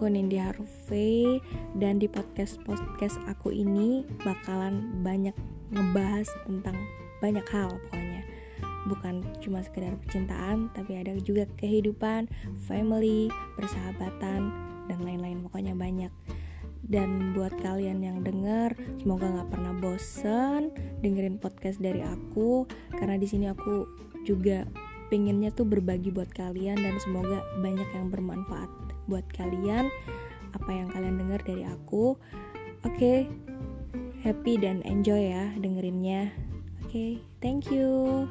aku Nindi Harvey dan di podcast-podcast aku ini bakalan banyak ngebahas tentang banyak hal pokoknya. Bukan cuma sekedar percintaan tapi ada juga kehidupan, family, persahabatan dan lain-lain pokoknya banyak. Dan buat kalian yang denger semoga nggak pernah bosen dengerin podcast dari aku karena di sini aku juga pengennya tuh berbagi buat kalian dan semoga banyak yang bermanfaat buat kalian apa yang kalian dengar dari aku. Oke okay, happy dan enjoy ya dengerinnya. Oke okay, thank you